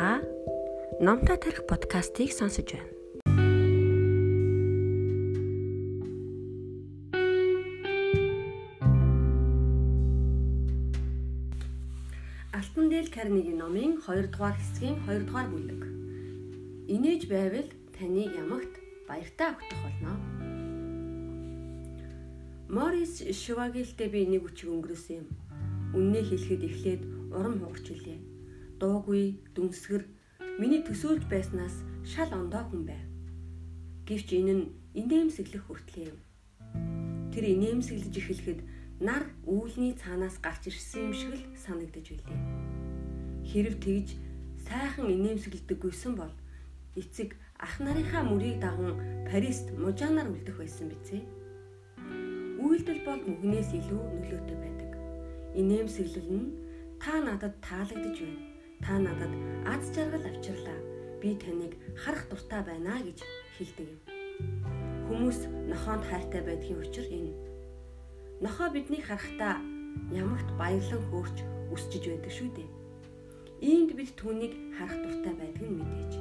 Та Номтой тарих подкастыг сонсож байна. Алтан дээл Карнигийн номын 2 дугаар хэсгийн 2 дугаар бүлэг. Инээж байвал таны ямагт баяртай өгөх болно. Морис Швагилтэй би нэг үчиг өнгөрөөсөн юм. Үннээ хэлэхэд эхлээд урам хугарч илээ дуугүй, дүнсгэр миний төсөөлж байснаас шал ондоо хүн байв. Гэвч энэ нь инээмсэглэх хүртлээ юм. Тэр инээмсэглэж эхлэхэд нар үүлний цаанаас гарч ирсэн юм шиг л санагдаж билээ. Хэрв тэгж сайхан инээмсэглэдэггүйсэн бол эцэг ах нарынхаа мөрийг даган Парист мужаанаар үлдэх байсан бизээ. Үйлдэл бол мөхнөөс илүү нөлөөтэй байдаг. Инээмсэглэл нь та надад таалагдж байна Та надад аз жаргал авчирлаа. Би таныг харах дуртай байна гэж хэлдэг юм. Хүмүүс нохоонд хайртай байдгийн учир энэ. Нохоо биднийг харахтаа ямагт баярлан хөөрч өсчөж байдаг шүү дээ. Иймд бид түүнийг харах дуртай байдаг нь мэдээж.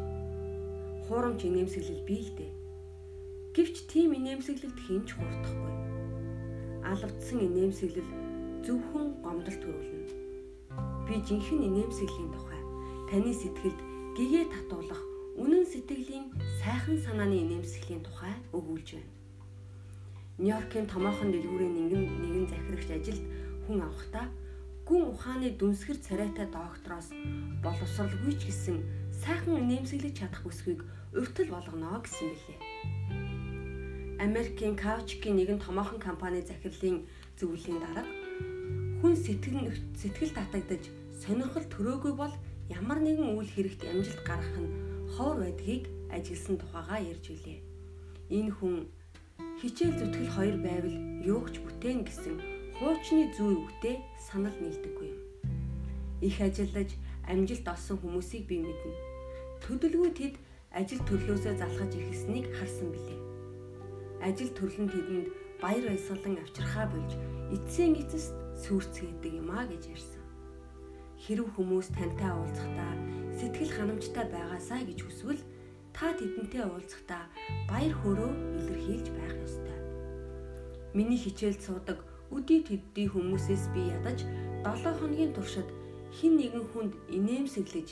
Хуурамч инээмсэглэл бий л дээ. Гэвч тийм инээмсэглэлд хинч хурдахгүй. Алавдсан инээмсэглэл зөвхөн гомдол төрүүлнэ. Би жинхэнэ инээмсэглэлийн тухай таны сэтгэлд гэгээ татуулах үнэн сэтгэлийн сайхан санааны нэмсгэлийн тухай өгүүлж байна. Нью-Йоркийн томоохон дэлгүүрийн нэгэн нэгэн захирагч ажилд хүн авахдаа гүн ухааны дүнсгэр царайтай доктороос боловсралгүй ч гэсэн сайхан нэмсэглэж чадах бүсгүйг урьдчил болгоно гэсэн билээ. Америкийн Couchky нэгэн томоохон компани захирлын зөвлөлийн дарга хүн сэтгэл сэтгэл татагдаж сонирхол төрөөгүй бол ямар нэгэн үйл хэрэгт амжилт гаргах нь ховор байдгийг ажигласан тухайга ярьж билээ. Энэ хүн хичээл зүтгэл хоёр байвал юугч бүтээн гэсэн хуучны зүй үгтэй санал нийлдэггүй юм. Их ажиллаж амжилт олсон хүмүүсийг би мэднэ. Төдөлгүй тэд ажил төрлөөсөө залхаж ирхсэнийг харсан билээ. Ажил төрлөн тэдэнд баяр баясгалан авчирхаа болж эцсийн эцэст сүрцгээдэг юм а гэж ярьсан хэрв хүмүүс тантай уулзахдаа сэтгэл ханамжтай байгаасаа гэж хүсвэл та тэдэнтэй уулзахдаа баяр хөөрөө илэрхийлж байх ёстой. Миний хичээлд суудаг өдий тэддий хүмүүсээс би ядаж 7 хоногийн туршид хин нэгэн хүнд инээмсэглэж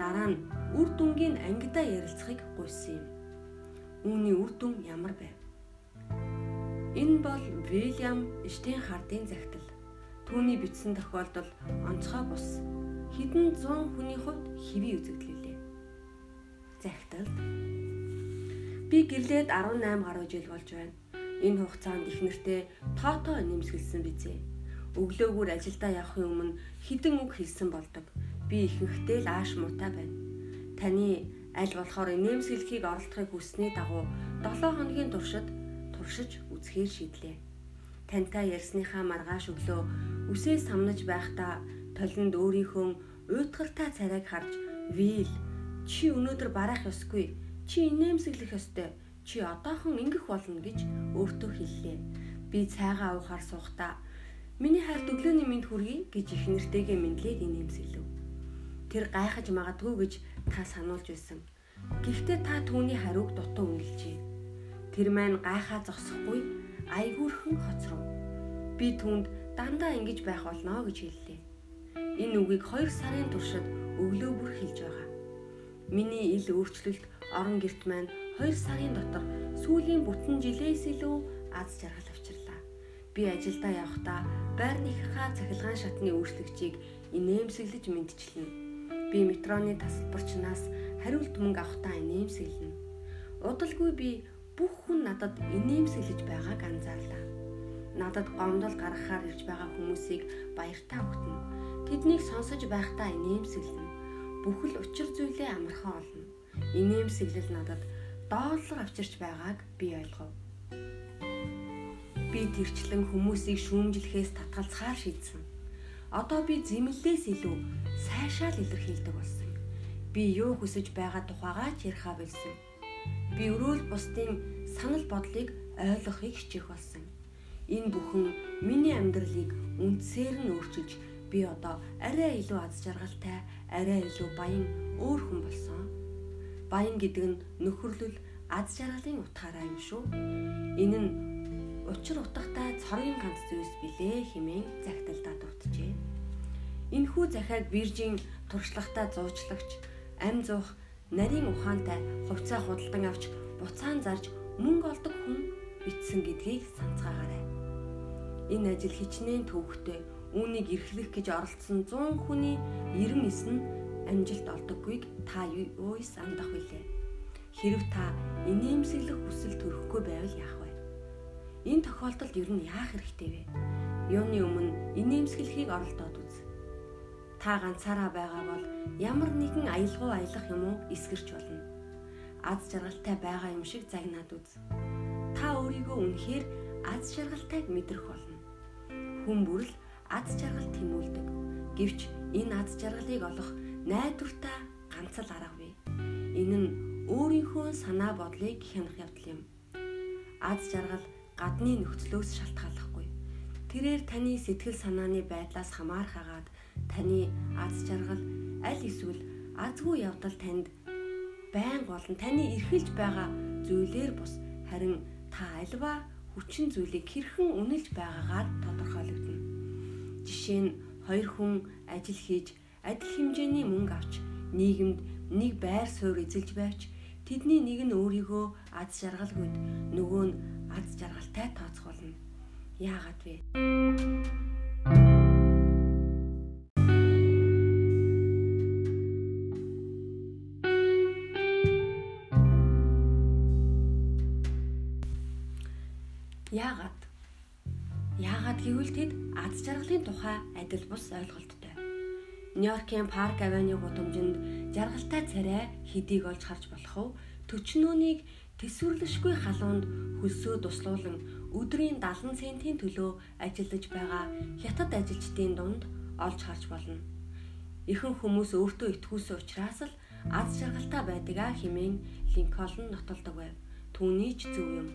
дараа нь үр дүнгийн ангидаа ярилцахыг гуйсан юм. Үүний үр дүн ямар байв? Энэ бол Вильям Штейнхардын загтал. Түүний бичсэн тохиолдол онцгой бус хэдэн зуун хүний хувьд хэвий үзэгдэлээ. Захидалд би гэрлээд 18 гаруй жил болж байна. Энэ хугацаанд их нэртэй тоотоо нэмсгэлсэн бизээ. Өглөөгөр ажилдаа явахын өмнө хідэн үг хэлсэн болдог. Би ихэнхдээ л ааш муутай байна. Таны аль болохоор нэмсгэлхийг оролдохыг хүссний дагуу 7 хоногийн туршид туршиж үзэхээр шийдлээ. Тантай ярьсныхаа маргааш өглөө үсээ самнаж байхдаа толинд өөрийнхөө уйтгартай царайг харж "Вил, чи өнөөдөр барах ёсгүй. Чи инээмсэглэх ёстой. Чи одоохон ингэх болно" гэж өөртөө хэллээ. Би цайгаа уухаар суухдаа "Миний хайрт өглөөний мэд хүргэе" гэж их нэртэйгээ мэдлээд инээмсэглэв. Тэр гайхаж магадгүй гэж та сануулж байсан. Гэхдээ та түүний хариуг дутуу үнэлжээ. Тэр маань гайхаа зогсохгүй айгүйрхэн хоцров. Би түүнд дандаа ингэж байх болно гэж хэллээ. Энэ үгийг 2 сарын туршид өглөө бүр хэлж байгаа. Миний ил өөрчлөлт орон герт маань 2 сарын дотор сүүлийн бүтэн жилээс илүү аз жаргал авчирлаа. Би ажилдаа явхдаа байрныхаа цахилгаан шатны өөрчлөгчийг инээмсэглэж мэдчилнэ. Би метроны тасалбарчнаас хариулт мөнгө авахтаа инээмсэглэнэ. Удалгүй би бүх хүн надад инээмсэглэж байгааг анзаарлаа. Надад гомдол гаргахаар ирж байгаа хүмүүсийг баяртаа өгтөнө Тэднийг сонсож байхдаа инээмсэглэнэ. Бүхэл учир зүйлээ амархан олно. Инээмсэглэл надад доллар авчирч байгааг би ойлгов. Би тэрчлэн хүмүүсийг шүүмжлэхээс татгалзахаар шийдсэн. Одоо би зэмлэлээс илүү сайшаал илэрхийлдэг болсон. Би юу хүсэж байгаа тухайгаа ч ярихаа болсон. Би өрөөл бусдын санал бодлыг ойлгохыг хичээх болсон. Энэ бүхэн миний амьдралыг үндсээр нь өөрчилж би одоо арай илүү аз жаргалтай, арай илүү баян өөр хүн болсон. Баян гэдэг нь нөхөрлөл аз жаргалын утгаараа юм шүү. Энэ нь учир утгатай цорын ганц зүйлс билээ хэмээн загталдаа дурджээ. Энэхүү захиаг Виржин туршлагатай зуучлагч ам зуух нарийн ухаантай хувьцаа худалдан авч буцаан зарж мөнгө олдог хүн бичсэн гэдгийг санацгаагаарай. Энэ ажил хичнээн төвөгтэй үүнийг эрхлэх гэж оролцсон 100 хүний 99 нь амжилт олдоггүйг та юуйс андах вүлээ. Хэрв та инээмсэглэх хүсэл төрөхгүй байвал яах вэ? Энэ тохиолдолд ер нь яах хэрэгтэй вэ? Юуны өмнө инээмсэглэхийг оролдоод үз. Та ганцаараа байгаа бол ямар нэгэн аялгау аялах юм уу эсгэрч болно. Аз жаргалтай байгаа юм шиг загнаад үз. Та өөрийгөө үнэхээр аз жаргалтайг мэдрэх болно. Хүн бүрл аз жаргал тэмүүлдэг. Гэвч энэ аз жаргалыг олох найдвартай ганц л арга бий. Энэ нь өөрийнхөө санаа бодлыг хянах явдал юм. Аз жаргал гадны нөхцлөөс шалтгааллахгүй. Тэрээр таны сэтгэл санааны байдлаас хамаарх хагаад таны аз жаргал аль эсвэл азгүй явдал танд байн болон таны эрхэлж байгаа зүйлээр бус харин та альва хүчин зүйлийг хэрхэн үнэлж байгаагаар тодорхойлогдно. Жишээ нь хоёр хүн ажил хийж адил хэмжээний мөнгө авч нийгэмд нэг байр суурь эзэлж байвч тэдний нэг нь өөрийгөө аз жаргалгүйд нөгөө нь аз жаргалтай тооцох болно. Яагаад вэ? Яагаад? Яагаад гэвэл тэд аз жаргалын тухай адил бус ойлголт Нью-Йоркийн Парк Авеню гудамжинд жаргалтай царай хэдийг олж харж болох уу? Төчнөөнийг төсвөрлөшгүй халуунд хөлсөө туслуулан өдрийн 70 центийн төлөө ажиллаж байгаа хятад ажилчдын дунд олж харж болно. Ихэнх хүмүүс өөртөө итгүүлсэн учраас л аз жаргалтай байдгаа хэмээн Линкольн нотолдог байв. Түүний ч зөв юм.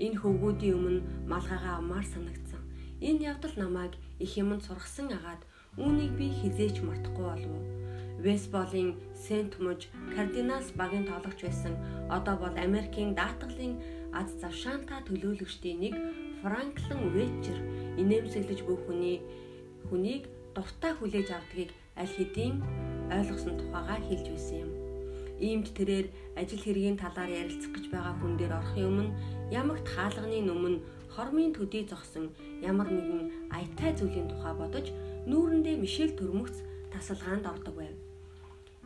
Энэ хөвгүүдийн өмнө малгайгаа амаар санагдсан. Энэ явдал намайг их юмд сургасан агаад Үүнийг би хизээч мартахгүй болов уу? Вестболын Сент Муж Кардиналс багийн тоглогч байсан. Одоо бол Америкийн даатгалын аз завшаантай төлөөлөгчдийн нэг Франклин Вечер инээмсэглэж буй хүний хүнийг дуртай хүлээж авдгийг аль хэдийн ойлгосон тухайга хэлж байсан юм. Иймд тэрээр ажил хэргийн талаар ярилцах гэж байгаа хүн дээр орохын өмнө ямагт хаалганы өмнө хормын төдий зогсон ямар нэгэн аятай зүйлийн тухай бодож нүүрэндээ Мишель Төрмөгц тасалгаанд ордог байв.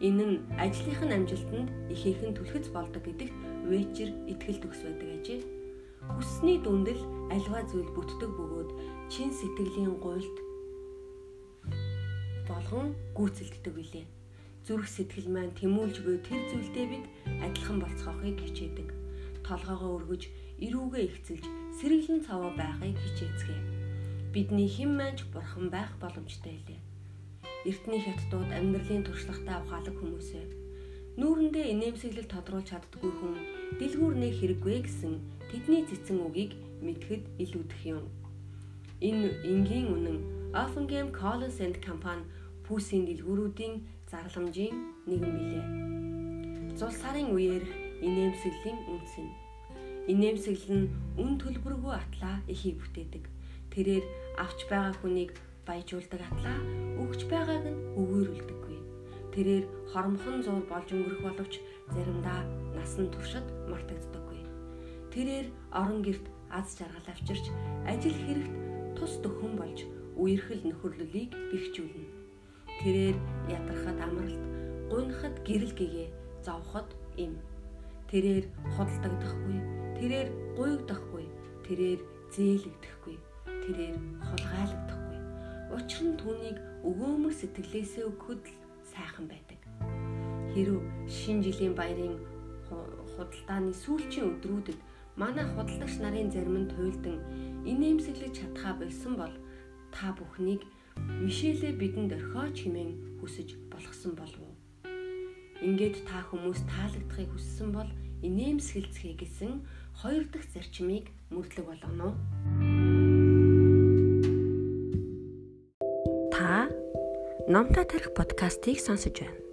Энэ нь ажлынх нь амжилтанд ихээхэн түлхэц болдог гэдэгт Вечер итгэл төгс байдаг ажээ. Хүссний дүндэл альва зүйл бүтдэг бөгөөд чин сэтгэлийн гуйлд болгон гүйцэлддэг билээ. Зүрх сэтгэл маань тэмүүлж буй тэр зүйлдээ бид адилхан болцохыг хичээдэг. Толгоогоо өргөж, эрүүгээ ихцэлж, сэргэлэн цаваа байхыг хичээцгээе бидний хэн маань бурхан байх боломжтой илээ. Эртний хятадууд амьдралын туршлагатай ухаалаг хүмүүсээ нүүрэндээ инээмсэглэл тодруулж чаддгүй хүн дэлгүүр нэг хэрэггүй гэсэн тэдний цэцэн үгийг мэдхэд илүүдэх юм. Энэ энгийн үнэн Offenham Collins and Company пүүсийн дэлгүүрүүдийн зарламжийн нэгэн билээ. Зул сарын үеэр инээмсэглэлийн үнс нь. Инээмсэглэл нь үн төлбөргүй атлаа эхийг бүтээдэг Тэрээр авч байгаа хүнийг баяжуулдаг атлаа өгч байгааг нь өгөөрүүлдэггүй. Тэрээр хормхон зур болж өнгөрөх боловч заримдаа насан туршид мартагддаггүй. Тэрээр орон герт аз жаргал авчирч ажил хэрэгт тус төхөн болж үерхэл нөхөрлөлийг бэхжүүлнэ. Тэрээр ядрахад амралт, гунхад гэрэл гэгээ, зовход им. Тэрээр худалдагдахгүй, тэрээр гуйгдахгүй, тэрээр зээлэгдэхгүй тэрээр хулгайлагдахгүй. Учир нь түүнийг өгөөмөр сэтгэлээсээ өгөхөд л сайхан байдаг. Хэрв шин жилийн баярын худалдааны сүүлчийн өдрүүдэд манай худалдагч нарын зарим нь туйлдан инээмсэглэж чадхаа болсон бол та бүхнийг Мишелээ бидэнд орхиоч хэмээн хүсэж болгосон болов уу? Ингээд та хүмүүс таалагдахыг хүссэн бол инээмсэглэцгээе гэсэн хоёр дахь зарчмыг мөрдлөг болгоно. Номтой тарих подкастыг сонсож байна.